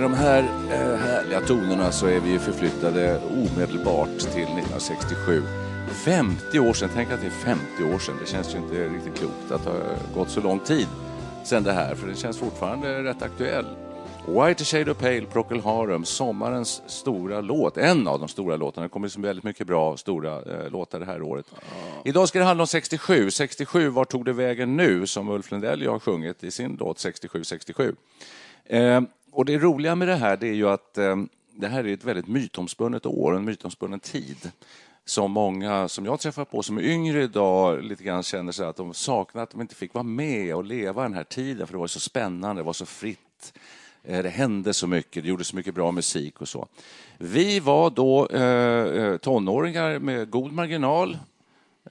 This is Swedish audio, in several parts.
med de här eh, härliga tonerna så är vi förflyttade omedelbart till 1967. 50 år sedan, tänk att det är 50 år sedan. Det känns ju inte riktigt klokt att det har gått så lång tid sedan det här, för det känns fortfarande rätt aktuell. White Shade of Pale, Procol Harum, sommarens stora låt. En av de stora låtarna. Det kommer så väldigt mycket bra stora eh, låtar det här året. Idag ska det handla om 67. 67, var tog det vägen nu? Som Ulf Lundell har sjungit i sin låt 67, 67. Eh, och det roliga med det här det är ju att eh, det här är ett väldigt mytomspunnet år, en mytomspunnen tid som många som jag träffar på som är yngre idag lite grann känner sig att de saknar att de inte fick vara med och leva den här tiden för det var så spännande, det var så fritt. Eh, det hände så mycket, det gjordes så mycket bra musik och så. Vi var då eh, eh tonåringar med god marginal.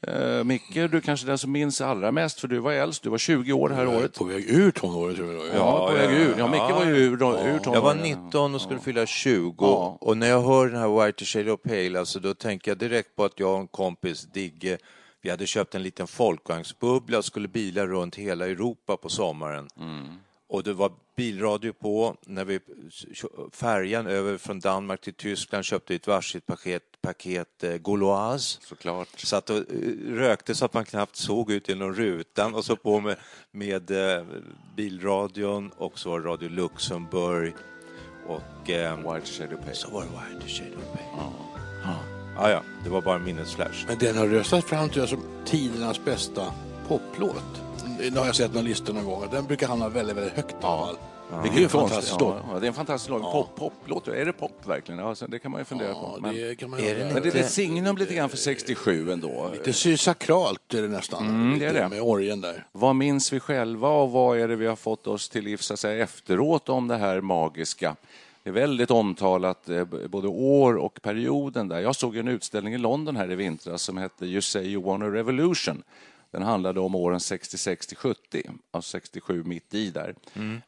Eh, Micke, du är kanske den som minns allra mest, för du var äldst. Du var 20 år det här året. På väg ur tonåren tror jag. Ja, på väg ur. Ja, Micke var ju ur, ur tonåren. Jag var 19 och skulle fylla 20 Ja. och när jag hör den här White Shade of Pale, alltså, då tänker jag direkt på att jag och en kompis, Digge, vi hade köpt en liten folkvagnsbubbla och skulle bila runt hela Europa på sommaren. Och det var bilradio på. När vi färjan över från Danmark till Tyskland köpte ett varsitt paket, paket eh, Gauloise. Såklart. Satt och eh, rökte så att man knappt såg ut genom rutan och så på med, med eh, bilradion och så var det Radio Luxemburg och eh, White Shade of Pale. så var det White Shade of Pale. Ja, ja, det var bara en minnesflash. Men den har röstat fram till som tidernas bästa poplåt. Det har jag sett någon lista någon gång. Den brukar hamna väldigt, väldigt högt. Ja. Det är ju en fantastisk ja, låt. ja, det är en fantastisk låt. Pop, poplåt. Är det pop verkligen? Ja, så det kan man ju fundera Ja, på. Men, det kan man är det men det är ett signum lite grann för 67 ändå. Lite sysakralt är det nästan. Mm, det är det. Med orgeln där. Vad minns vi själva och vad är det vi har fått oss till livs att säga, efteråt om det här magiska? Det är väldigt omtalat, eh, både år och perioden där. Jag såg en utställning i London här i vintras som hette You say you want a revolution. Den handlade om åren 66 till 70, alltså 67 mitt i där.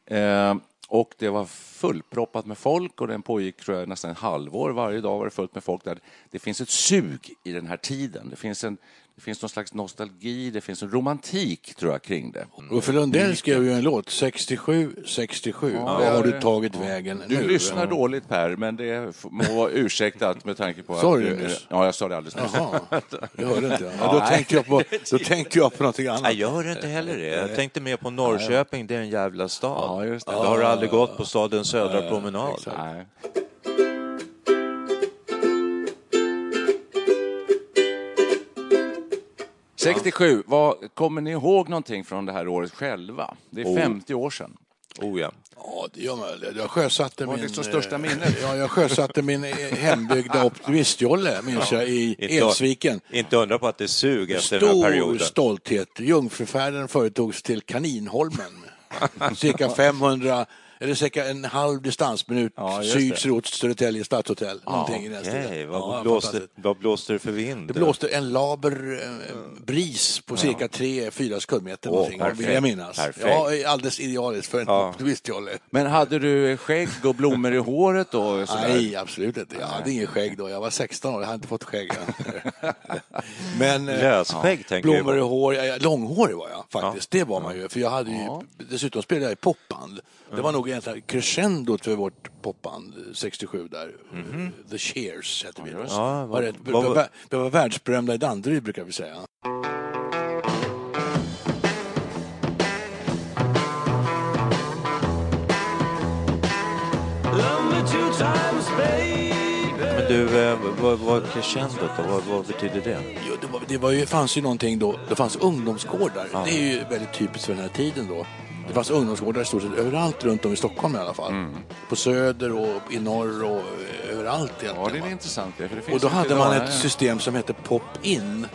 Eh, och det var fullproppat med folk och den pågick tror jag, nästan ett halvår. Varje dag var det fullt med folk där. Det finns ett sug i den här tiden. Det finns, en, det finns någon slags nostalgi, det finns en romantik tror jag kring det. Uffe Lundell skrev ju en låt, 67, 67. Vad har du tagit vägen Du nu? lyssnar dåligt Per, men det må vara ursäktat med tanke på Sa att... du det du- nyss? Ja, jag sa det alldeles nyss. Jaha, det hörde inte jag. Ja, då, tänkte jag på, då tänkte jag på någonting annat. Nej, jag hör inte heller det. Jag tänkte mer på Norrköping, det är en jävla stad. Ja, just det. Jag har aldrig gått på stadens södra promenad. Nej. ...67, vad, kommer ni ihåg någonting från det här året själva? Det är 50 år sedan. Oh ja. Ja, det gör man. Jag sjösatte Vad är min... så största eh, minne? Ja, jag sjösatte min eh, hembyggda optimistjolle, minns jag, i Inte- Elsviken. Inte undra på att det sug efter den här Stor perioden. stolthet. Jungfrufärden företogs till Kaninholmen. Cirka 500, eller cirka en halv distansminut Ja, sydsrot Södertälje stadshotell. Någonting i den Okej, stilen. vad, Ja, blåste, vad blåste det för vind? Det blåste en laber eh, bris på cirka 3-4 sekundmeter någonting, perfekt. vill jag minnas. Perfekt. Ja, alldeles idealiskt för en Ja. optimistjolle. Men hade du skägg och blommor i håret då? Sådär? Nej, absolut inte. Jag hade ingen skägg då. Jag var 16 år, jag hade inte fått skägg än. Men eh, Lösskägg du blommor i hår, ja, långhårig var jag faktiskt. Det var man ju. För jag hade ju, dessutom spelade jag i popband. Det var nog vi egentligen crescendot för vårt popband eh, 67 där. The Cheers hette vi då. Ja, var vi, var, vi var världsberömda i Danderyd brukar vi säga. Men du, eh, vad vad crescendot då? Vad, vad betyder det? Jo, det, var, det var ju, fanns ju någonting då, det fanns ungdomsgårdar. Det är ju väldigt typiskt för den här tiden då. Det fanns ungdomsgårdar i stort sett överallt runt om i Stockholm i alla fall. På Söder och i norr och överallt Ja, egentligen. det är intressant. det, För det finns Och då hade man ett system som hette Pop-In.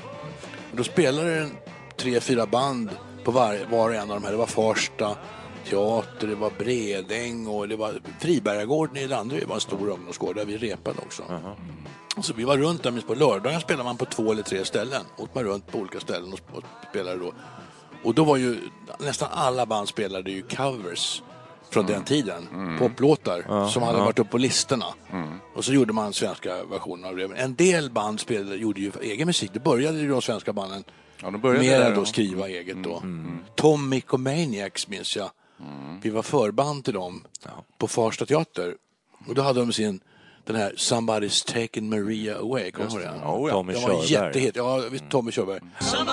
Då spelade den tre, fyra band på var, var och en av de här. Det var Farsta teater, det var Bredäng och det var Fribergagården i Danderyd var en stor ungdomsgård där vi repade också. Så vi var runt där, på lördagen spelade man på två eller tre ställen. Åkte man runt på olika ställen och spelade då. Och då var ju nästan alla band spelade ju covers från den tiden. Poplåtar som hade varit uppe på listorna. Och så gjorde man svenska versioner av det. Men En del band spelade, gjorde ju egen musik. Det började ju de svenska banden Ja, de började mer där, då ja. skriva eget då. Tom Mick och Maniacs minns jag. Vi var förband till dem på Farsta teater. Och då hade de sin den här Somebody's taken Maria away, kommer du ihåg den? Ja, ja. Tommy Den var Körberg. jättehet. Ja, Tommy Körberg. Men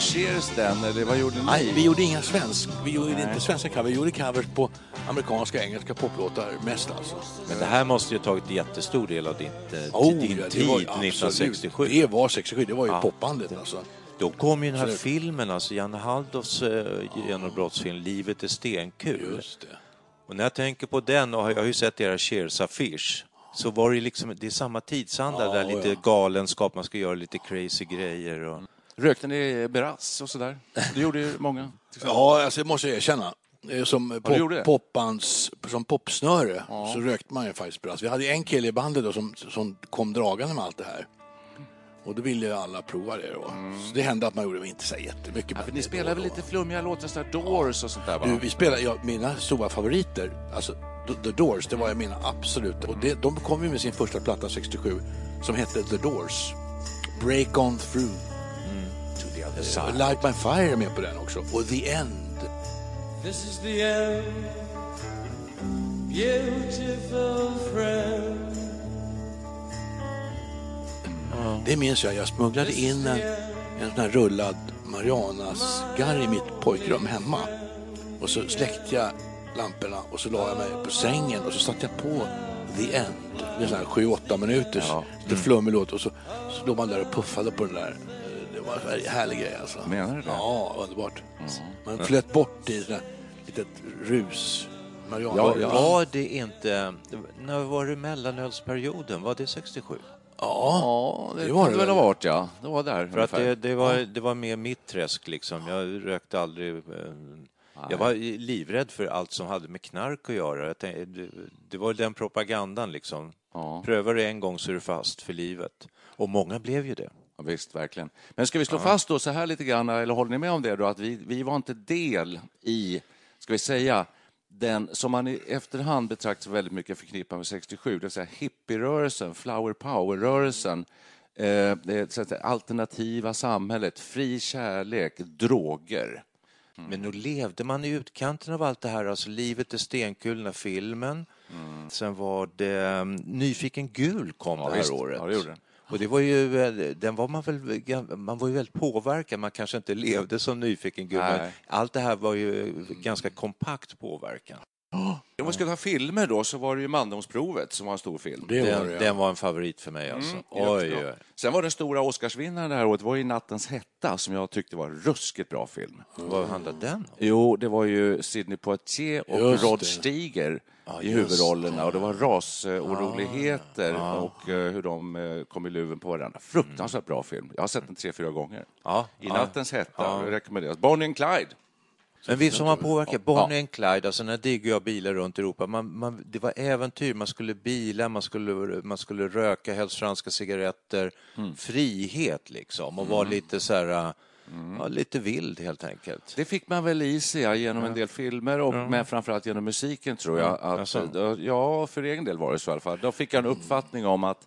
Cheers den, eller vad gjorde ni? Nej, vi gjorde inga svensk. Vi gjorde inte svenska covers. Vi gjorde covers på amerikanska, engelska poplåtar mest alltså. Men det här måste ju ha tagit jättestor del av ditt, eh, Oh, din ja, tid, var ju absolut- 1967. Det var 67, det var ju Ja. popbandet alltså. Då kom ju den här Absolut. filmen, alltså Janne Halldorfs eh, genombrottsfilm Livet är stenkul. Just det. Och när jag tänker på den, och jag har ju sett era Cheers-affisch, så var det ju liksom, det är samma tidsanda Ja, där, lite ja. galenskap, man ska göra lite crazy grejer. Och... Rökte ni Beras och sådär? Det gjorde ju många. Ja, alltså, det måste jag erkänna. Eh, Som, pop, popbands, som popsnöre så rökte man ju faktiskt brass. Vi hade en kille i bandet då som, som kom dragande med allt det här. Och då ville ju alla prova det då. Så det hände att man gjorde inte så jättemycket. Ja, för ni då väl lite flummiga låtar, sådär Doors och sånt där va? Du, vi spelar, ja, mina stora favoriter, alltså The, Doors, det var jag mina absoluta. Och det, de kom ju med sin första platta 67 som hette The Doors. Break On Through. To the other side. Light My Fire är med på den också. Och The End. This is the end, beautiful friend. Det minns jag, jag smugglade in en, en sån här rullad Marianas-garr i mitt pojkrum hemma. Och så släckte jag lamporna och så la jag mig på sängen och så satte jag på The End. Det är sån här 7-8 minuters Ja. lite flummig låt och så, så låg man där och puffade på den där. Var en härlig grej alltså. Menar du det? Ja, underbart. Man flöt bort i här litet rus. Mariana. Ja, ja. Var det inte, när var det mellanölsperioden, var det 67? ja. Det, Det var det väl ha varit ja. Det var där För att ungefär. det, det, var, det var med mitt träsk liksom. Jag rökte aldrig. eh, Jag var livrädd för allt som hade med knark att göra. Jag tänkte, det, det var den propagandan liksom. Ja. Prövar du en gång så är du fast för livet. Och många blev ju det. Ja, visst, verkligen. Men ska vi slå fast då så här lite grann, eller håller ni med om det då, att vi, vi var inte del i, ska vi säga, den som man i efterhand betraktar väldigt mycket förknippad med 67, det vill säga hippierörelsen, flower power-rörelsen, eh, det säga, alternativa samhället, fri kärlek, droger. Men nog levde man i utkanten av allt det här. Alltså Livet är stenkul, den här filmen. Sen var det um, Nyfiken gul kom det här visst. året. Ja, det. Och det var ju, eh, den var man väl, man var ju väldigt påverkad. Man kanske inte levde som nyfiken Nej. allt det här var ju ganska kompakt påverkan. Om vi ska ta filmer då så var det ju Mandomsprovet som var en stor film. Det var Den, det, ja. den var en favorit för mig alltså. Oj, Jättebra. oj. Sen var den stora Oscarsvinnaren det här året var ju Nattens hetta som jag tyckte var en ruskigt bra film. Vad handlade den om? Jo, det var ju Sidney Poitier och Just Rod det. Stiger i just huvudrollerna och det var rasoroligheter och eh, hur de eh, kom i luven på varandra. Fruktansvärt bra film. Jag har sett den tre, fyra gånger. Ja, I ja. Nattens hetta, rekommenderas. Bonnie and Clyde. Men visst var man påverkad. Ja. Bonnie and Clyde, alltså när diggar jag bilar runt Europa. Man, man, det var äventyr, man skulle bila, man skulle, man skulle röka helst franska cigaretter. Mm. Frihet liksom, och vara lite så här, Mm. ja, lite vild helt enkelt. Det fick man väl i sig ja, genom en del filmer, och, men framförallt genom musiken tror jag. Att, Jaså? ja, för egen del var det så i alla fall. Då fick jag en uppfattning om att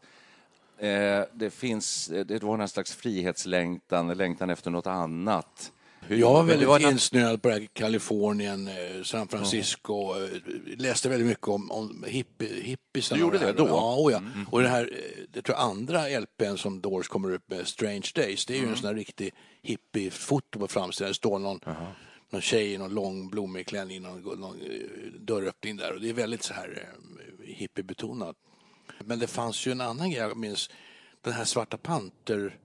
Eh, det finns, eh, det var någon slags frihetslängtan, längtan efter något annat. Jag var det väldigt var insnöad på det här Kalifornien, eh, San Francisco. eh, Läste väldigt mycket om, om hippie, hippiesarna. Du gjorde här. det då? Ja, och ja. Och det här, eh, det tror jag andra LPn som Doors kommer upp med, Strange Days, det är ju en sån här riktig hippie-foto på framsidan. Det står någon, någon tjej i någon lång blommig klänning, någon, någon eh, dörröppning där. Och det är väldigt så här hippiebetonat. Men det fanns ju en annan grej, jag minns den här Svarta Panter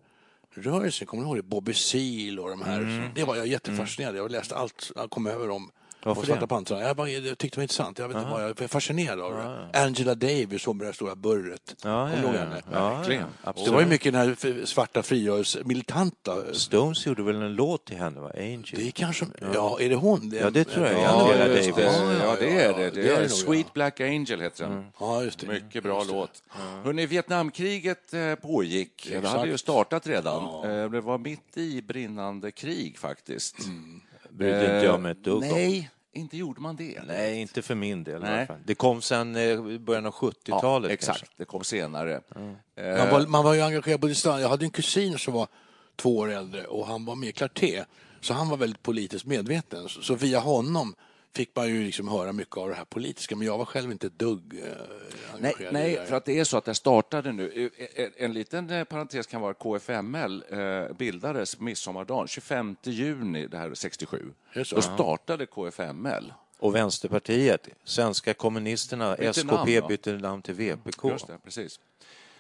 rörelsen, kommer ni ihåg det? Bobby Seale och de här. Det var jag jättefascinerad. Jag läste allt, jag kom över dem. Varför och Svarta det? Pantrarna. Jag, bara, jag tyckte det var intressant. Jag vet inte vad jag är fascinerad av det. Angela Davis, hon med det stora burret. Ja, ja, henne? ja. Verkligen. Det var ju mycket den här svarta frigörelse, militanta. Stones gjorde väl en låt till henne, va? Angel? Det är kanske, ja, är det hon? Ja, det tror jag. Ja, Angela Davis. det. Ja, ja, det är det. Det är nog, Sweet ja. Black Angel heter den. Ja, just det. Mycket bra Just det. låt. Hörrni, Vietnamkriget eh, pågick. Det Exakt. hade ju startat redan. Eh, Det var mitt i brinnande krig faktiskt. Brydde inte jag mig ett dugg om. Nej, inte gjorde man det. Nej, inte för min del Nej. Det kom sen eh, i början av Ja, 70-talet. exakt. kanske. Det kom senare. Man var, man var ju engagerad på distans. Jag hade en kusin som var två år äldre och han var med i Clarté. Så han var väldigt politiskt medveten. Så, så via honom fick man ju liksom höra mycket av det här politiska. Men jag var själv inte ett dugg eh, Nej, nej, för att det är så att det startade nu. Eh, En, en liten eh, parentes kan vara att KFML eh, bildades midsommardagen, 25 juni det här 67. Är det så? Då startade KFML. Och Vänsterpartiet, Svenska kommunisterna, Bytte SKP namn, bytte namn till VPK. Just det, precis.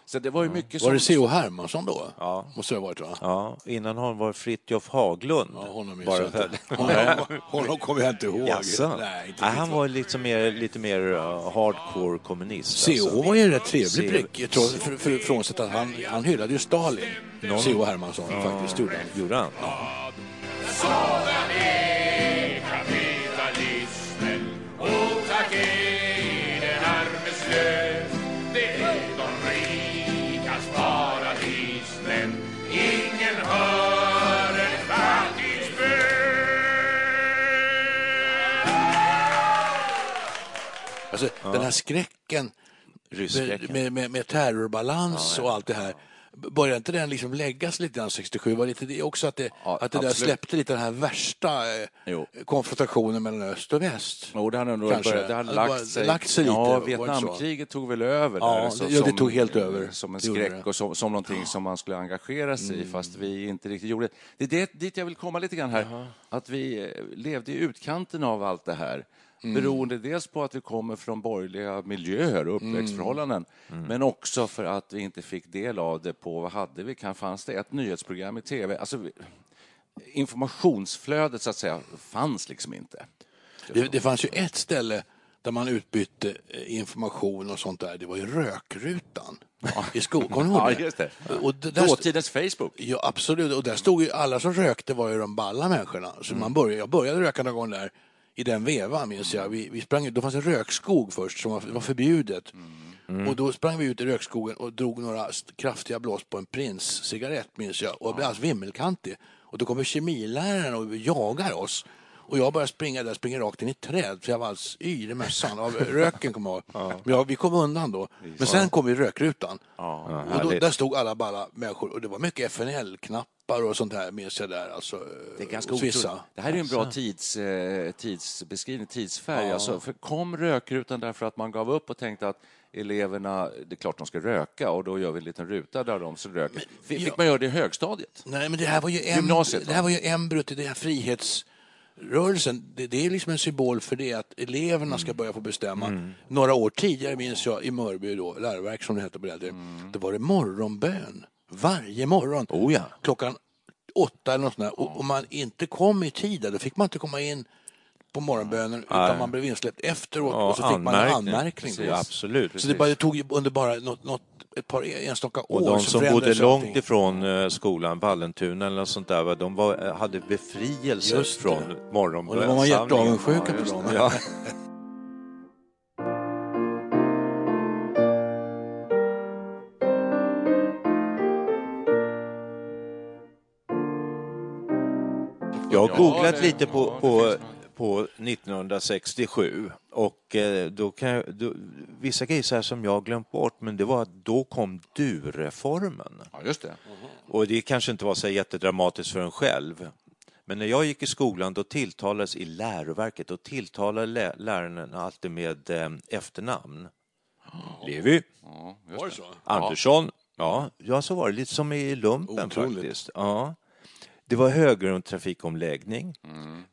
Så det var ju mycket Var det. C.O. Hermansson då? Ja. Måste det ha varit va? Ja, innan honom var Fritjof Haglund. Ja, honom minns jag inte. Honom, honom kommer jag inte ihåg. Jaså? Nej, inte han var lite mer, lite mer uh, hardcore kommunist. C.O. alltså. var ju en rätt trevlig prick, trots- för, för, frånsett att han, han hyllade ju Stalin. C.O. Hermansson faktiskt, gjorde han. Gjorde han? Sådan Alltså, Den här skräcken Rysskräcken. med, med, med terrorbalans och allt det här. Började inte den liksom läggas lite grann 67? Var lite det också att det, Ja, att det där släppte lite den här värsta eh, Jo. konfrontationen mellan öst och väst? Jo, det hade nog börjat, det hade Det lagt sig. lagt sig lite, ja, det? Vietnamkriget tog väl över Ja, där. det- så- ja, det som- tog helt över. Som en Det skräck det. Mm. och som, som någonting som man skulle engagera sig i, fast vi inte riktigt gjorde det. Det är det, dit jag vill komma lite grann här. Att vi eh, levde i utkanten av allt det här. Mm. Beroende dels på att vi kommer från borgerliga miljöer och uppväxtförhållanden, Mm. men också för att vi inte fick del av det på, vad hade vi, kan, fanns det ett nyhetsprogram i tv? Alltså, informationsflödet så att säga fanns liksom inte. Det, det fanns ju ett ställe där man utbytte eh, information och sånt där. Det var ju rökrutan i skolan. Ja, just det. Och det där, Dåtidens Facebook. Ja, absolut. Och där stod ju alla som rökte var ju de balla människorna. Så Mm. man började, jag började röka någon gång där i den vevan minns jag. Vi, vi sprang, ut- då fanns en rökskog först som var, var förbjudet. Mm. Och då sprang vi ut i rökskogen och drog några kraftiga blås på en Prince-cigarett minns jag. Och jag blev alldeles vimmelkantig. Och då kommer kemiläraren och jagar oss. Och jag börjar springa där, springer rakt in i ett träd för jag var alldeles yr i mössan av röken kommer jag. Men ja, vi kom undan då. Men sen kom vi rökrutan. och då, där stod alla balla människor och det var mycket FNL-knappar och sånt här minns jag där. Alltså, Det är ganska hos otroligt. vissa. Det här är en bra tids, eh, tidsbeskrivning, tidsfärg. Alltså, för kom rökrutan därför att man gav upp och tänkte att eleverna, det är klart de ska röka och då gör vi en liten ruta där de så röker. Fick ja. man göra det i högstadiet? Nej, men det här var ju, em, det här var ju embryot i den här frihetsrörelsen. Det, det är liksom en symbol för det att eleverna ska börja få bestämma. Några år tidigare minns jag i Mörby då, läroverk som det hette på den tiden, då var det morgonbön. Varje morgon. Oh ja. Klockan åtta eller något sånt där. Och om man inte kom i tid, då fick man inte komma in på morgonbönen utan man blev insläppt efteråt Ja, och så fick man en anmärkning. Precis, absolut. Så det, bara, det tog under bara något, något, ett par enstaka år Och de som bodde långt ifrån eh, skolan, Vallentuna eller något sånt där, de var, eh, hade befrielse från Och då var man morgonbönsamlingen. jätteavundsjuka på dem. Ja. Jag har googlat lite på, på, på 1967 och eh, då kan jag, då, vissa grejer så här som jag har glömt bort men det var att då kom du-reformen. Ja, just det. Och det kanske inte var så jättedramatiskt för en själv. Men när jag gick i skolan då tilltalades i läroverket, då tilltalade lä- läraren alltid med eh, efternamn. Levi, Ja, just det. Andersson. Ja, ja, så var det. Lite som i lumpen Otroligt. faktiskt. Ja. Det var högertrafikomläggning.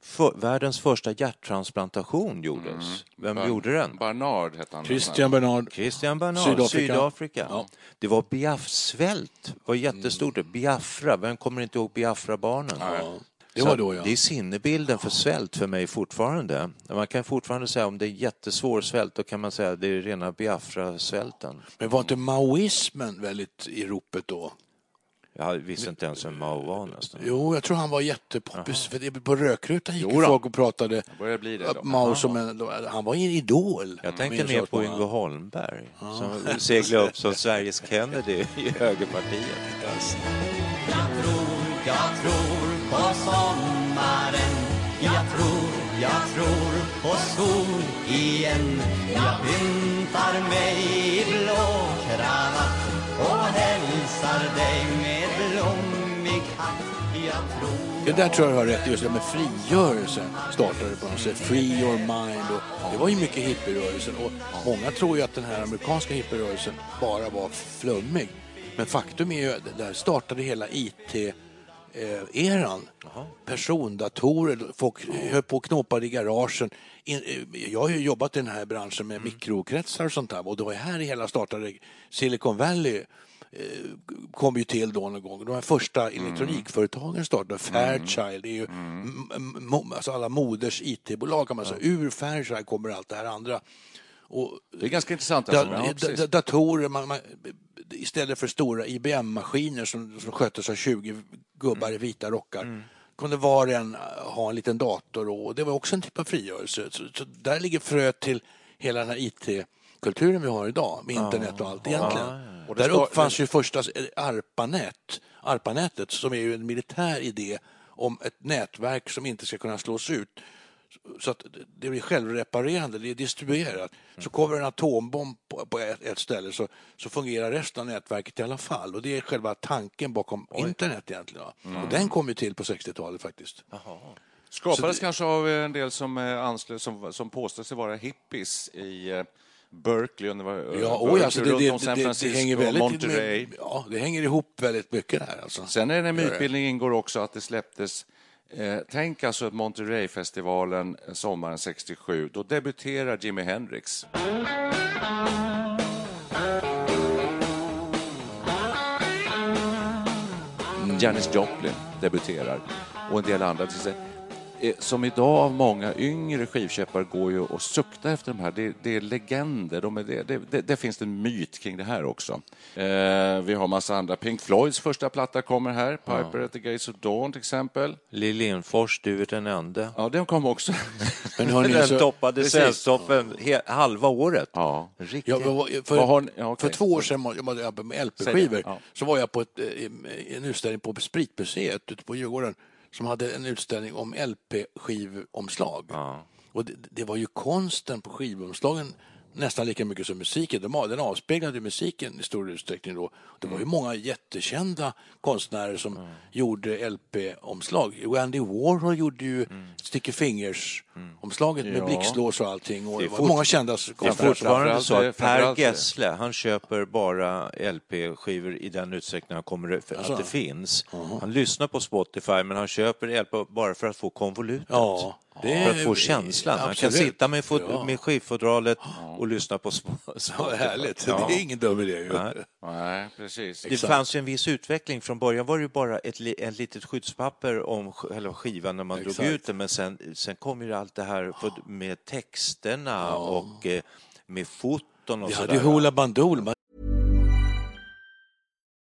För, världens första hjärttransplantation gjordes. Vem Bar- gjorde den? Barnard hette han. Christian Bernard. Christian Bernard, Sydafrika. Sydafrika. Ja. Det var Biaf-svält, var jättestort. Biafra, vem kommer inte ihåg Biafra-barnen? Ja, det var då ja. Det är sinnebilden för svält för mig fortfarande. Man kan fortfarande säga om det är jättesvår svält, då kan man säga att det är rena Biafra-svälten. Men var inte maoismen väldigt i ropet då? Jag visste inte ens vem Mao var nästan. Jo, jag tror han var jättepoppis. För det, på Rökrutan gick Jo folk och pratade. Det börjar bli det då. Mao som en, han var en idol. Jag tänker minns mer på Yngve Holmberg som seglade upp som Sveriges Kennedy i högerpartiet. Jag tror, jag tror på sommaren Jag tror, jag tror på sol igen Jag pyntar mig i blå kravatt hälsar dig med blommig hatt Jag tror Det där tror jag har rätt just det med frigörelse startade på något sätt. Free your mind. Och det var ju mycket hippierörelsen och många tror ju att den här amerikanska hippierörelsen bara var flummig. Men faktum är ju att där startade hela IT-eran. Persondatorer, folk höll på och knåpade i garagen. In- eh, Jag har ju jobbat i den här branschen med mikrokretsar och sånt där och det var ju här det hela startade. Silicon Valley kom ju till då någon gång. De här första elektronikföretagen startade. Fairchild, det är ju m- m- mo- alltså alla moders IT-bolag kan man säga. Ur Fairchild kommer allt det här andra. Och Det är ganska intressant. Alltså. Ja, datorer, man, man, istället för stora IBM-maskiner som, som sköttes av 20 gubbar i vita rockar kunde var och en ha en liten dator och det var också en typ av frigörelse. Så, så där ligger fröet till hela den här IT-kulturen vi har idag med internet och allt egentligen. Och Där uppfanns ju första eh, ARPANET, ARPANETet som är ju en militär idé om ett nätverk som inte ska kunna slås ut så att det blir självreparerande, det är distribuerat. Så kommer en atombomb på, ett, ett ställe så, så fungerar resten av nätverket i alla fall. Och det är själva tanken bakom internet egentligen. va. Och den kom ju till på 60-talet faktiskt. Skapades Så det- kanske av en del som, eh, anslöt, som, som påstår sig vara hippies i eh, Berkeley, och det var, eh, Ja, Berkeley, alltså det, runt det, om San det, det, Francisco, hänger väldigt Monterey. med, ja, det hänger ihop väldigt mycket här alltså. Sen är det en Gör det. mytbildning ingår också att det släpptes Eh, tänk alltså att Monterey-festivalen eh, sommaren 67, då debuterar Jimi Hendrix. Mm, Janis Joplin debuterar och en del andra. Som idag av många yngre skivköpare går ju och suktar efter de här. Det, det är legender. De är, det, det, det, det finns en myt kring det här också. Eh, vi har massa andra. Pink Floyds första platta kommer här. Piper at the Gates of Dawn till exempel. Lill Lindfors, Du är den ende. Ja, den kom också. Men hörni, den så- toppade he- halva året. Ja. Riktigt. Ja, för, har ni- ja, okej. för två år sedan jag med LP-skivor. ja. Så var jag på ett, eh, en utställning på Spritmuseet ute på Djurgården som hade en utställning om LP-skivomslag. Och det, det var ju konsten på skivomslagen nästan lika mycket som musiken. Den, den avspeglade musiken i stor utsträckning då. Det var ju många jättekända konstnärer som gjorde LP-omslag. Andy Warhol gjorde ju Sticky Fingers-omslaget med Ja. blixtlås och allting. Och Det det är var fort- många kända Det är konstnärer. fortfarande så är- att Per Gessle, han köper bara LP-skivor i den utsträckning han kommer för Alltså. att det finns. Han lyssnar på Spotify men han köper LP bara för att få konvolutet. Ja, det för att få känslan. Han kan sitta med, fot- Ja. med skivfodralet och lyssna på Sp- Ja, härligt. Ja. Det är ingen dum idé ju. Nej. Nej, precis. Det fanns ju en viss utveckling. Från början var det ju bara ett, ett litet skyddspapper om själva skivan när man Exakt. drog ut den. Men sen, sen kom ju allt det här med texterna och eh, med foton och Vi sådär. hade ju Hoola Bandol.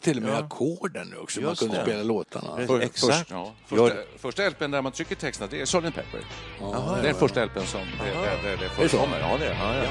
Till och med ackorden nu också, man Just kunde det. spela låtarna. För, Exakt. Först, ja, första, första LPn där man trycker texterna, det är Sgt. Pepper. det är första LPn som det, det, det, det förekommer. Ja, det är ja, ja.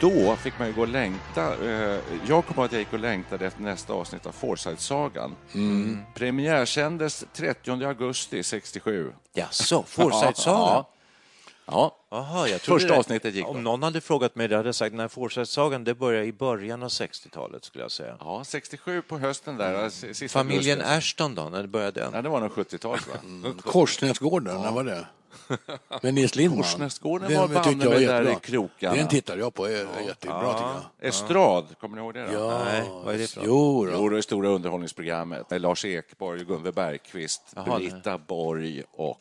Då fick man ju gå och längta. eh, Jag kommer ihåg att jag gick och längtade efter nästa avsnitt av Forsyth-sagan. Mm. Premiärsändes 30 augusti 67. Jaså, Forsyth-sagan? Ja. ja. Jaha, jag trodde Första det- avsnittet gick då. Om någon hade frågat mig det hade jag sagt när Forsyth-sagan det börjar i början av 60-talet skulle jag säga. Ja, 67 på hösten där. s- Sista Familjen. Ashton då, när började den? Ja, det var nog 70-talet va? Mm. Korsnäsgården, när var det? Med Nils Lindman. Korsnäsgården Den var banne är där jättebra. i krokarna. Den tittade jag på, är jättebra tycker jag. Estrad, kommer ni ihåg det? Då? Ja, Nej, vad är det för Jo, då. Jo, det stora underhållningsprogrammet med Lars Ekborg, Gunve Bergqvist, Jaha, Britta Borg och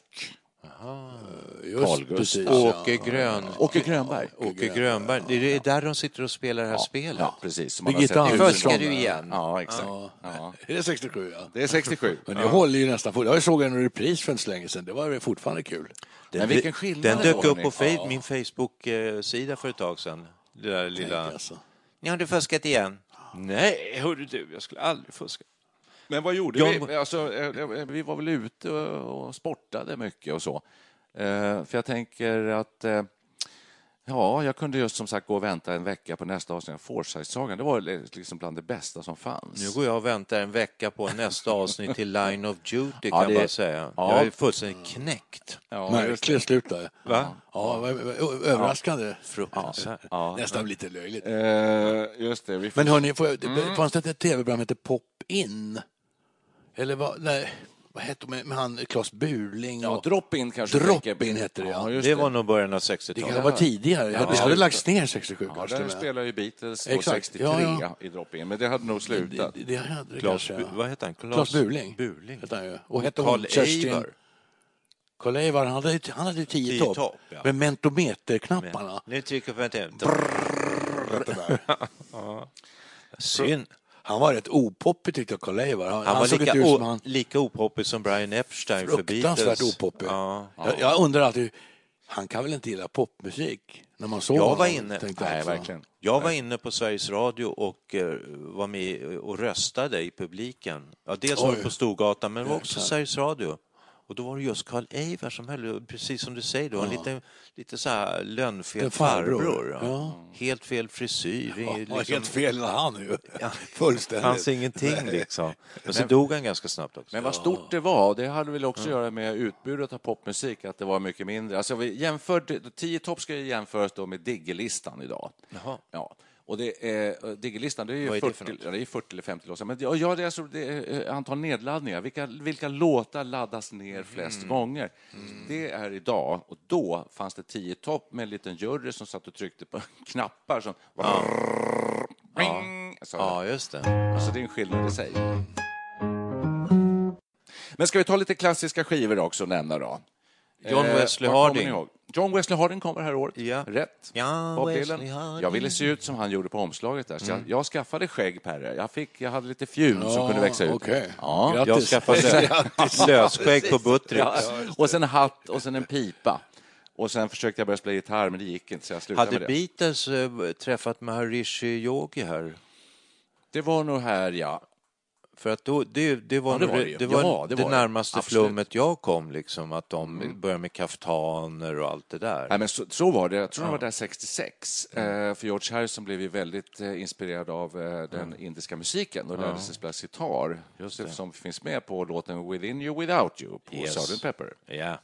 Just Carl precis, Gustaf. ja. Åke Grön... Åke Grönberg. Åke Grönberg. Det är där de sitter och spelar det här spelet. Ja, precis. Birgitta Andersson. Fuskar huvudet. du igen? Ja, exakt. Ja. Är det 67? Ja. Det är 67. Men det håller ju nästan. Jag såg en repris för en så länge sedan. Det var fortfarande kul. Men vilken skillnad Den dök upp på Fe- min Facebook-sida för ett tag sedan. Det där lilla... Alltså. Ni har du fuskat igen? Nej, hörru du, jag skulle aldrig fuska. Men vad gjorde John- vi? Alltså, eh, eh, vi var väl ute och sportade mycket och så. Eh, För jag tänker att Ja, jag kunde just som sagt gå och vänta en vecka på nästa avsnitt av Forsyth-sagan. Det var liksom bland det bästa som fanns. Nu går jag och väntar en vecka på nästa avsnitt till Line of Duty kan Ja, jag det- bara säga. ja. Jag är fullständigt knäckt. Ja. Märkligt slut där. Va? Ja, överraskande. Fruktansvärt. Ja. Nästan lite löjligt. Eh, just det. Vi får... Men hörni, får jag, Mm. det fanns det inte ett tv-program som hette Pop In? Eller vad, nej, vad hette med, med han Claes Burling? Ja, Och, Drop-In kanske. Drop-In hette det, ja. just Det var nog början av det 60-talet. kan vara tidigare. Ja, det hade lagts ner 67 Ja, kanske. där spelar ju Beatles Exakt. 63 Ja, ja. i Drop-In, men det hade nog slutat. Det, det hade det Claes, kanske. Vad heter han? Claes Burling. Burling. Hette han ju. Och hette hon Kerstin... Eivar. Carl Eivar, han hade, han hade tio, Tio topp. topp, ja. Med mentometerknapparna. Nu trycker jag på en Synd. Han var rätt opoppig tyckte jag, Carl Eivar. Han, Han var såg lika, inte ut som o- han... lika opoppig som Brian Epstein för Fruktansvärt Beatles. opoppig. Ja. Jag, jag undrar alltid, han kan väl inte gilla popmusik? När man såg Jag honom, var inne- tänkte jag Nej, också. verkligen. Jag var inne på Sveriges Radio och eh, var med och röstade i publiken. Ja, dels var det Oj. på Storgatan, men det var också. Sveriges Radio. Och då var det just Carl Eivar som höll, precis som du säger, då, en lite, lite så här lönnfel En farbror. farbror. Ja. Ja. Helt fel frisyr. Ja, liksom, helt fel han ju. Ja. Fullständigt. fanns ingenting liksom. Men så dog han ganska snabbt också. Men vad stort det var, det hade väl också att göra med utbudet av popmusik, att det var mycket mindre. Alltså vi jämförde, tio topp ska ju jämföras då med Diggelistan idag. Jaha. Ja. Och det är, Diggelistan, det är ju är det 40, för något? ja, det är 40 eller 50 låtar. Men ja, ja, det är alltså det är eh, antal nedladdningar. Vilka, vilka låtar laddas ner flest Mm. gånger? Det är idag, och då fanns det tio topp med en liten jury som satt och tryckte på knappar som... Ring! Så- Ja, just det. Alltså det är en skillnad i sig. Men ska vi ta lite klassiska skivor också och nämna då? John Eh, Wesley kommer Harding. John Wesley Harding kom det här året. Ja. Rätt. Ja, Bob Dylan. Jag ville se ut som han gjorde på omslaget där, så Mm. jag, jag skaffade skägg, Perre. Jag, fick, jag hade lite fjun som Ja, kunde växa ut. okej. Ja. Grattis. Jag skaffade lösskägg på Buttricks. Ja. Och sen en hatt och sen en pipa. Och sen försökte jag börja spela gitarr, men det gick inte, så jag slutade Hade med det. Beatles eh, träffat Maharishi Yogi här? Det var nog här, ja. För att då, det, det var, Ja, det var det, det var Ja, det, var närmaste Absolut. Mm. flummet jag kom, liksom, att de började med kaftaner och allt det där. Nej, men så, så var det. Jag tror de var där 66. Eh, för George Harrison blev ju väldigt eh, inspirerad av eh, den indiska musiken och lärde sig spela sitar. Just det. Som finns med på låten Within You Without You på Yes. Sgt. Pepper. Ja.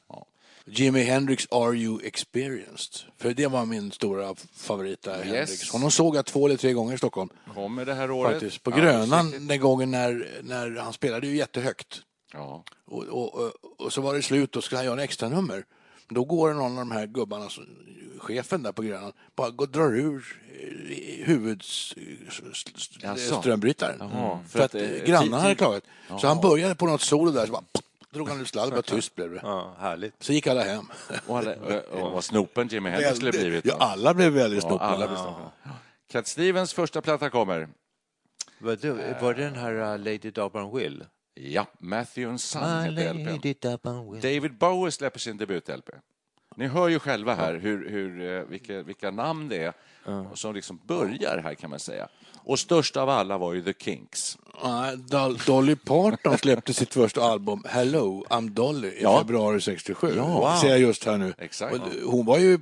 Jimi Hendrix Are You Experienced? För det var min stora favorit där, Yes. Hendrix. Honom såg jag två eller tre gånger i Stockholm. Kommer det här året. Faktiskt. På Ja, Grönan den gången när, när han spelade ju jättehögt. Ja. Och, och, och, och så var det slut och skulle han göra en extra nummer. Då går någon av de här gubbarna, chefen där på Grönan, bara går, drar ur eh, huvudströmbrytaren. Jaha, För att eh, grannarna hade klagat. Så han började på något solo där, så bara drog han ur sladden, bara tyst blev det. ja, härligt. Så gick alla hem. Och, alla, och vad snopen Jimi Hendrix skulle blivit. Ja, alla blev väldigt Ja, snopna. alla blev snopna. Cat Stevens första platta kommer. Var det, var det den här uh, Lady Dobban Will? Ja, Matthew and Son My heter LPn. David Bowie släpper sin debut-LP. Ni hör ju själva här hur, hur, eh, vilka, vilka namn det är som liksom börjar här kan man säga. Och störst av alla var ju The Kinks. Dolly Parton släppte sitt första album Hello, I'm Dolly i Ja. februari 67. Ja. Ser jag just här nu. Exakt. Hon var ju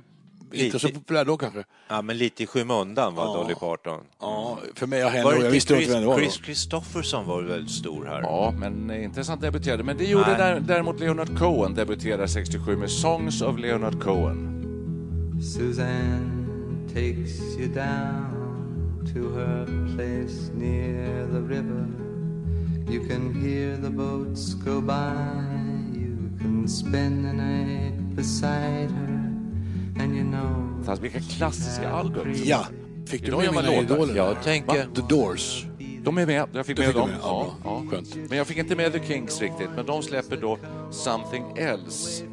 inte så Lite- populär då kanske. Ja, men lite i skymundan var Dolly Parton. Ja, för mig och henne, Var jag visste inte inte vem det Chris, var. Chris Christopherson var väldigt stor här? Ja, men inte så han debuterade. Men det gjorde Nej. där, däremot Leonard Cohen, debuterade 67 med Songs of Leonard Cohen. Suzanne takes you down to her place near the river. You can hear the boats go by. You can spend the night beside her. And you know Fast vilka klassiska album. Ja, fick du Idag med mina idoler? Jag tänker... The Doors. De är med, jag fick Du med fick dem. med, Ja, ja. Men jag fick inte med The Kings riktigt, men de släpper då Something Else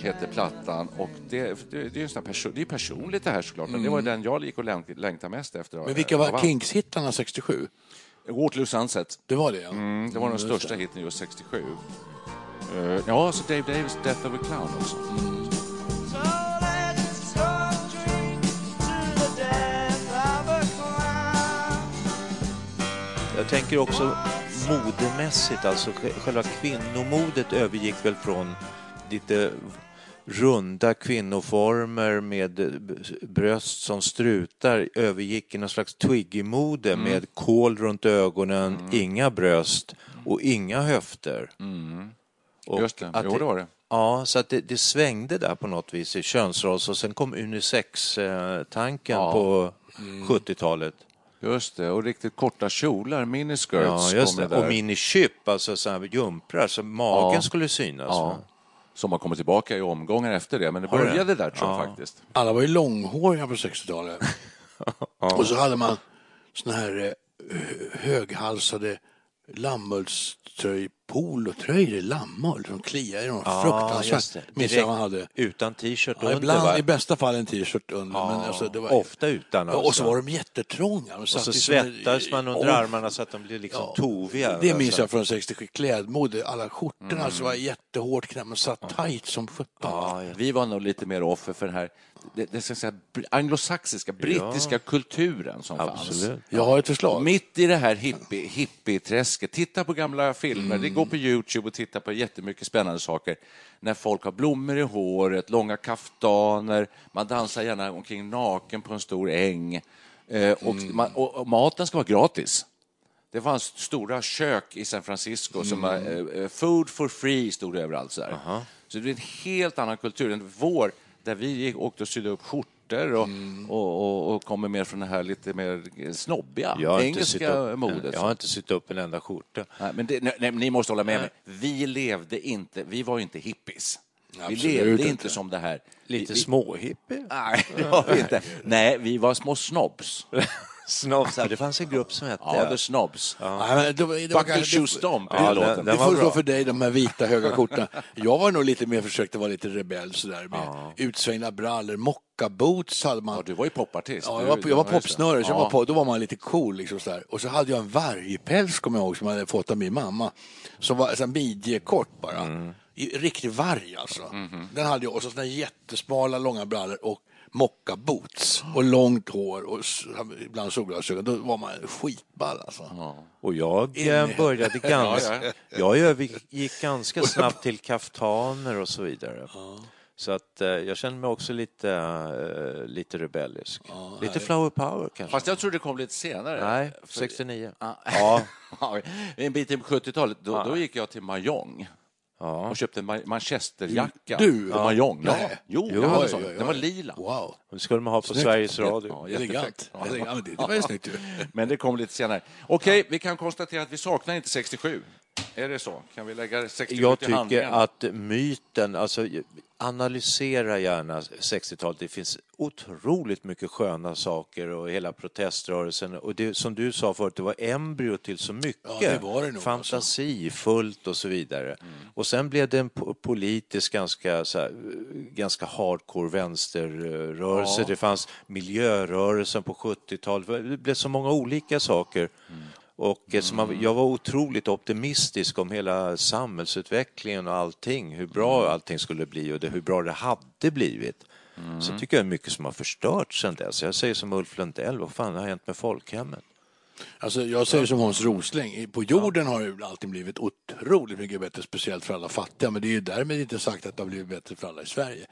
heter plattan och det, det, det är ju perso- det är personligt det här såklart, men det var den jag gick och längt- längtade mest efter. Mm. Men vilka var Kings-hittarna 67? Waterloo Sunset. Det var det, ja. Mm, det var den Just största det. hiten just 67. Eh, ja, så Dave Davis Death of a Clown också. Jag tänker också modemässigt, alltså sj- själva kvinnomodet övergick väl från lite runda kvinnoformer med bröst som strutar övergick i någon slags Twiggy-mode med kol runt ögonen, inga bröst och inga höfter. Och Just det, jo det var det. Ja, så att det, det svängde där på något vis i könsrolls och sen kom unisex-tanken Ja. på 70-talet. Just det, och riktigt korta kjolar, miniskirts Ja, just det. där. Och minichip, alltså så här jumprar, så magen Ja. skulle synas. Ja? Som har kommit tillbaka i omgångar efter det, men det började där tror jag Ja. faktiskt. Alla var ju långhåriga på 60-talet. Och så hade man såna här eh, höghalsade lammullströj, polotröjor i lammull som kliar i dem Ja, fruktansvärt. Minns jag man hade. Utan t-shirt Ja, under, ibland, va? I bästa fall en t-shirt under. Ja, men alltså, det var, ofta utan Ja, Och så alltså. var de jättetrånga. De Och så såna- svettades man under Ja, armarna så att de blev liksom Ja, toviga. Det minns alltså. jag från 67. Klädmode. Alla skjortorna alltså var jättehårt knäppta. Man satt tajt som sjutton. Ja. Vi var nog lite mer offer för den här det, det ska säga, anglosaxiska, brittiska kulturen som fanns. Absolut. Jag har ett förslag. Mitt i det här hippie, hippieträsket, titta på gamla filmer, det går på Youtube och titta på jättemycket spännande saker. När folk har blommor i håret, långa kaftaner, man dansar gärna omkring naken på en stor äng. Eh, och, man, och, maten ska vara gratis. Det fanns stora kök i San Francisco som var eh, eh, food for free stod det överallt. Så, här. så det är en helt annan kultur än vår, där vi åkte och sydde upp skjortor och, och, och, och kommer mer från det här lite mer snobbiga Jag engelska upp, modet. jag har inte sytt upp en enda skjorta. Nej, men det, nej, nej, ni måste hålla med mig. Vi levde inte, vi var ju inte hippies. Vi Absolut levde inte. som det här. Lite vi, småhippie. Nej, det var vi inte. Nej, vi var små snobs. Snobs, ja, det fanns en grupp som hette... Ja, the snobs. Nej, men det, var- det var Buckle kanske- shoe stomp Ja, är låten. den- Det får stå för dig, de här vita höga skjortorna. Jag var nog lite mer, försökte vara lite rebell sådär med utsvängda brallor, mockaboots hade man. Ja, du var ju popartist. Ja, jag var, jag var ja, popsnöre, så jag Ja. var på, då var man lite cool. Liksom sådär. Och så hade jag en vargpäls, kommer jag ihåg, som jag hade fått av min mamma. Som var midjekort bara. Mm. Riktig varg alltså. Mhm. Den hade jag. Och så sådana jättesmala, långa brallor och mockaboots. Och långt hår och ibland solglasögon. Då var man skitball alltså. Och jag In eh, började ganska... Ja, ja. Jag övergick ganska snabbt till kaftaner och så vidare. Så att eh, jag kände mig också lite, eh, lite rebellisk. lite flower power kanske. Fast jag tror det kom lite senare. Nej, För- 69. Ja. Ja. Ja, en bit in på 70-talet, då, Ja. då gick jag till Mahjong Ja. och köpte en ma- manchesterjacka Du? på Mahjong. Ja. Nej. Jo, Jo, jag hade oj, sån. oj, oj. Den var lila. Wow. Och det skulle man ha på Snyggt. Sveriges Radio. Ja. Elegant. Ja. Det, det var ju snyggt ju. Men det kom lite senare. Okej, vi kan konstatera att vi saknar inte 67. Är det så? Kan vi lägga 67 Jag tycker handlingen? att myten, alltså analysera gärna 60-talet. Det finns otroligt mycket sköna saker och hela proteströrelsen. Och det, som du sa förut, det var embryo till så mycket. Ja, det var det nog, alltså. Fantasifullt och så vidare. Och sen blev det en po- politisk ganska, så här, ganska hardcore vänsterrörelse. Ja. Det fanns miljörörelsen på 70-talet. Det blev så många olika saker. Och eh, man, jag var otroligt optimistisk om hela samhällsutvecklingen och allting, hur bra allting skulle bli och det, hur bra det hade blivit. Så tycker jag mycket som har förstörts sedan dess. Jag säger som Ulf Lundell, vad fan har hänt med folkhemmet? Alltså, jag säger som Hans Rosling, på jorden har ju allting blivit otroligt mycket bättre, speciellt för alla fattiga. Men det är ju därmed inte sagt att det har blivit bättre för alla i Sverige.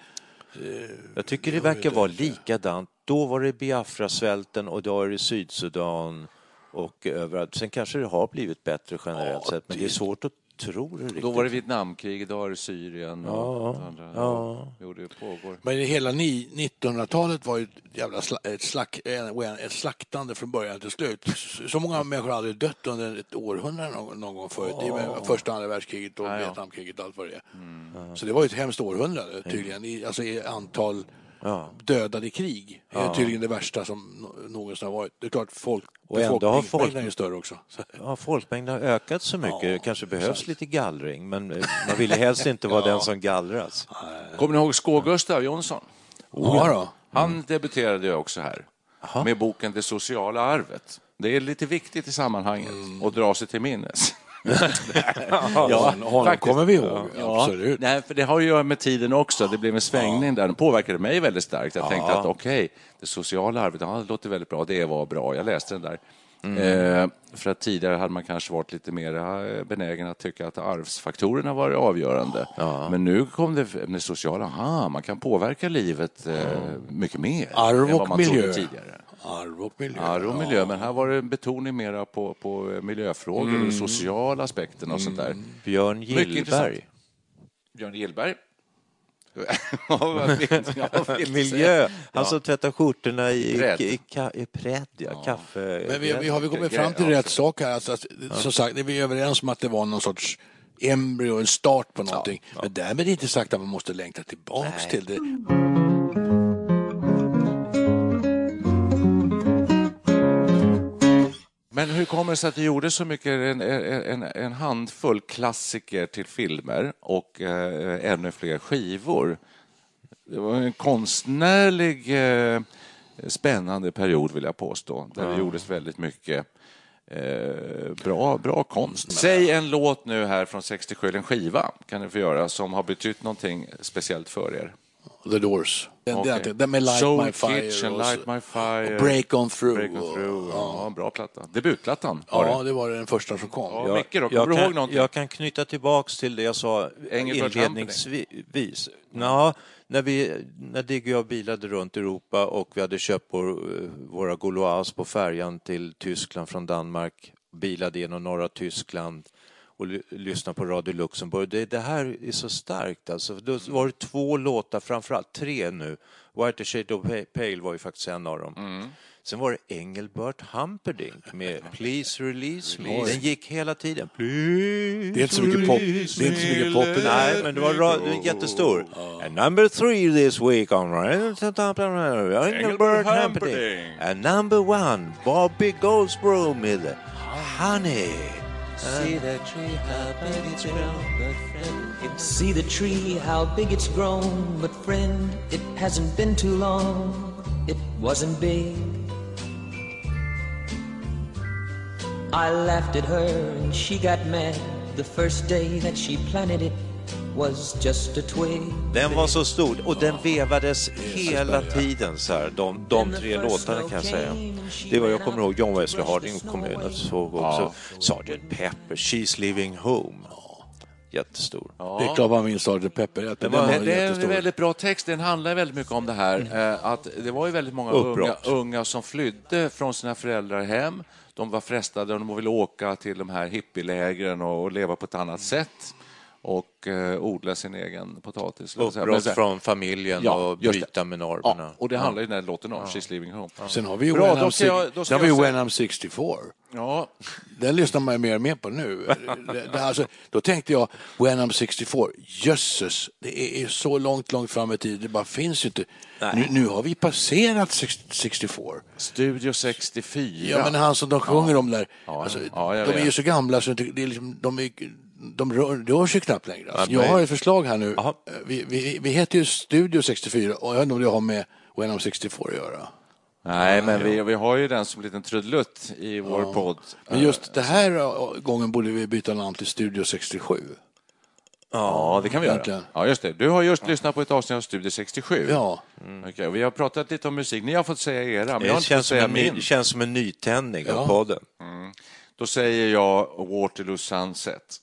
Jag tycker det verkar vara likadant. Då var det Biafra-svälten och då är det Sydsudan och överallt. Sen kanske det har blivit bättre generellt Ja, sett, men det är svårt att tro det riktigt. Då var det Vietnamkrig, idag är det Syrien och Ja, andra. ja. Jo, det pågår. Men hela ni- 1900-talet var ju ett jävla sla, ett, slack, eh, ett slaktande från början till slut. Så många människor aldrig dött under ett århundrade någon, någon gång förut. Det är med första och andra världskriget och Ja, ja. Vietnamkriget och allt vad det är. Så det var ju ett hemskt århundrade tydligen, i, alltså i antal Ja. dödade i krig. Det är tydligen det värsta som nå- någonsin har varit. Det är klart folk, Och ändå har befolkningsmängden folk- är ju större också. Så. Ja, folkmängden har ökat så mycket. det kanske behövs lite gallring, men eh, man vill helst inte vara den som gallras. Kommer ni ihåg Skå-Gustav Jonsson? Ja, då. Han debuterade ju också här med boken Det sociala arvet. Det är lite viktigt i sammanhanget att dra sig till minnes. Ja, honom faktiskt. kommer vi ihåg. Ja, Absolut. nej, för det har ju att göra med tiden också. Det blev en svängning där. Den påverkade mig väldigt starkt. Jag tänkte att okej, det sociala arvet, ja, det låter väldigt bra. Det var bra. Jag läste den där. Eh, för att tidigare hade man kanske varit lite mer eh, benägen att tycka att arvsfaktorerna var avgörande. Men nu kom det det sociala, aha, man kan påverka livet eh, mycket mer Arv än vad och man miljö. trodde tidigare. Arv och miljö. Arv och miljö, men här var det en betoning mera på, på miljöfrågor och sociala aspekterna och sånt där. Björn Mycket intressant. Gillberg. Björn Gillberg. Ja, ja, Miljö. Han som tvättar skjortorna i, Prädd. i, ka, i prädd, ja. Kaffe. Men vi, vi har vi kommit fram till rätt sak här. Alltså, att, Som sagt, vi är överens om att det var någon sorts embryo, en start på någonting. Men därmed är det inte sagt att man måste längta tillbaks till det. Men hur kommer det sig att det gjordes så mycket, en, en, en handfull klassiker till filmer och eh, ännu fler skivor? Det var en konstnärlig eh, spännande period vill jag påstå, där det gjordes väldigt mycket eh, bra, bra konst. Säg en låt nu här från 67, eller en skiva kan ni få göra, som har betytt någonting speciellt för er. The Doors. Den, Okej. den, den med Light Soul My Fire. Kitchen, och Light My Fire. och Break On Through. Break on och- through. ja. Ja, bra platta. Debutplattan var Ja, det. det var den första som kom. Ja, Micke då, jag, ihåg kan, jag kan knyta tillbaks till det jag sa Engelbert inledningsvis. Ja, när, vi, när Digge och jag bilade runt Europa och vi hade köpt vår, eh, våra Gauloise på färjan till Tyskland från Danmark, bilade genom norra Tyskland och ly- lyssnade på Radio Luxemburg. Det, det här är så starkt. Alltså. Då var det två låtar, framförallt tre nu. White Shade of Pale var ju faktiskt en av dem. Sen var det Engelbert Humperdinck med Please Release Me. Den gick hela tiden. Please Det är inte så mycket pop. Det är inte så mycket pop. Nej, men det var ra- det var jättestor. And number three this week on Engelbert Humperdinck. And number one, Bobby Goldsboro med Honey. See the tree, how big it's grown, but friend. It hasn't been too long. It wasn't big. I laughed at her and she got mad. The first day that she planted it was just a twig. Den var så stor och den vevades hela tiden så här, de, de tre låtarna kan jag säga. Det var, jag kommer ihåg John Wesley Harding kom in och såg också Sgt. Pepper, She's Living Home. Jättestor. Det är klart man minns Sgt. Pepper. Den Det, var det är en väldigt bra text. Den handlar väldigt mycket om det här. eh, Att det var ju väldigt många unga, unga som flydde från sina föräldrar hem. De var frestade och de ville åka till de här hippielägren och, och leva på ett annat sätt och eh, odla sin egen potatis. Uppbrott från familjen Ja, och bryta med normerna. Ja, och det handlar ju den här låten om, She's Living Home. Sen har vi ju Bra, When, då I'm, ska jag- då har vi When I'm 64. Ja, Den lyssnar man ju mer och mer på nu. Det, alltså, då tänkte jag, When I'm 64, jösses, det är, så långt, långt fram i tiden, det bara finns ju inte. Nu, nu har vi passerat sex- 64. Studio 64. Ja, men han som de sjunger om där, Ja, alltså, ja, de är ju så gamla så det det är liksom, de, är, de rör, rör sig knappt längre. Alltså, Ja, jag har ett förslag här nu. Jaha. Vi, vi, vi heter ju Studio 64 och jag vet inte om det har med When I'm 64 att göra. Nej, men vi, vi har ju den som en liten trudelutt i vår podd. Men just det här äh, gången borde vi byta namn till Studio 67. Ja, det kan vi göra. Ja, just det. Du har just lyssnat på ett avsnitt av Studio 67. Ja. Okej, och vi har pratat lite om musik. Ni har fått säga era, men jag har Det inte fått känns som, säga en, ny- min. känns som en nytändning Ja. av podden. Då säger jag Waterloo Sunset.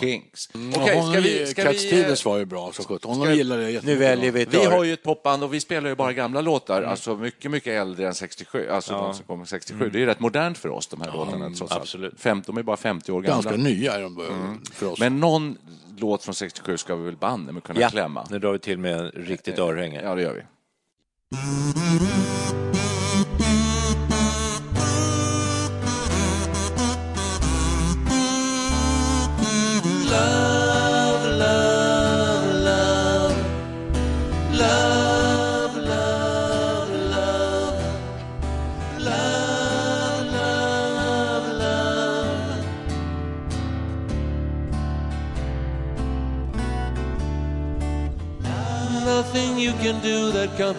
Kings. Mm, Okej, ska vi... Ska vi Stevens var ju bra gott. Honom ska- gillar jag Nu väljer vi ett vi har ju ett popband och vi spelar ju bara gamla låtar, Mm. alltså mycket, mycket äldre än 67, alltså de som kommer 67. Det är ju rätt modernt för oss, de här låtarna, trots allt. absolut. Fem, de är bara 50 år gamla. Ganska nya är de mm. för oss. Men någon låt från 67 ska vi väl banne med kunna Ja, klämma? nu drar vi till med en riktigt örhänge. Ja, det gör vi.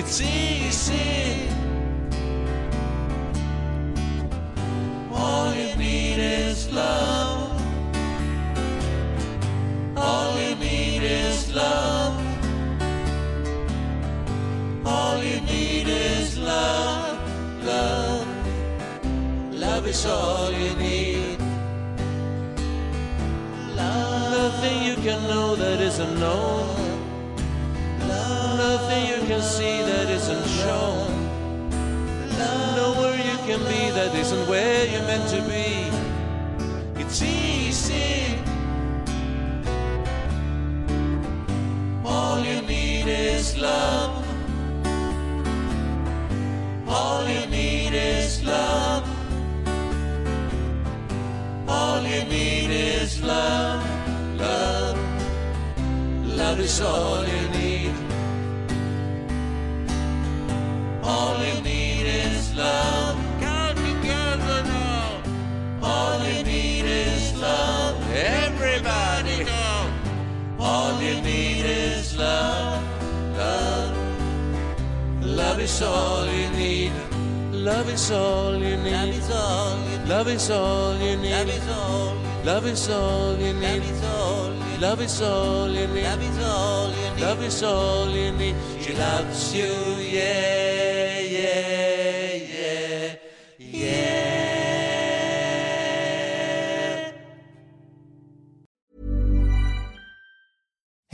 It's easy. All you need is love. All you need is love. All you need is love. Love. Love is all you need. Nothing you can know that isn't known. Nothing you can see that isn't shown. Nowhere you can be that isn't where you're meant to be. It's easy. All you need is love. All you need is love. All you need is love. Love. Love is all you need. All you need is love. Come together now. All you need is love. Everybody now. All you need is love. Love. Love is all you need. Love is all you need. Love is all you need. Love is all you need. Love is all you need. Love is all you need. Love is all you need. She loves you, yeah.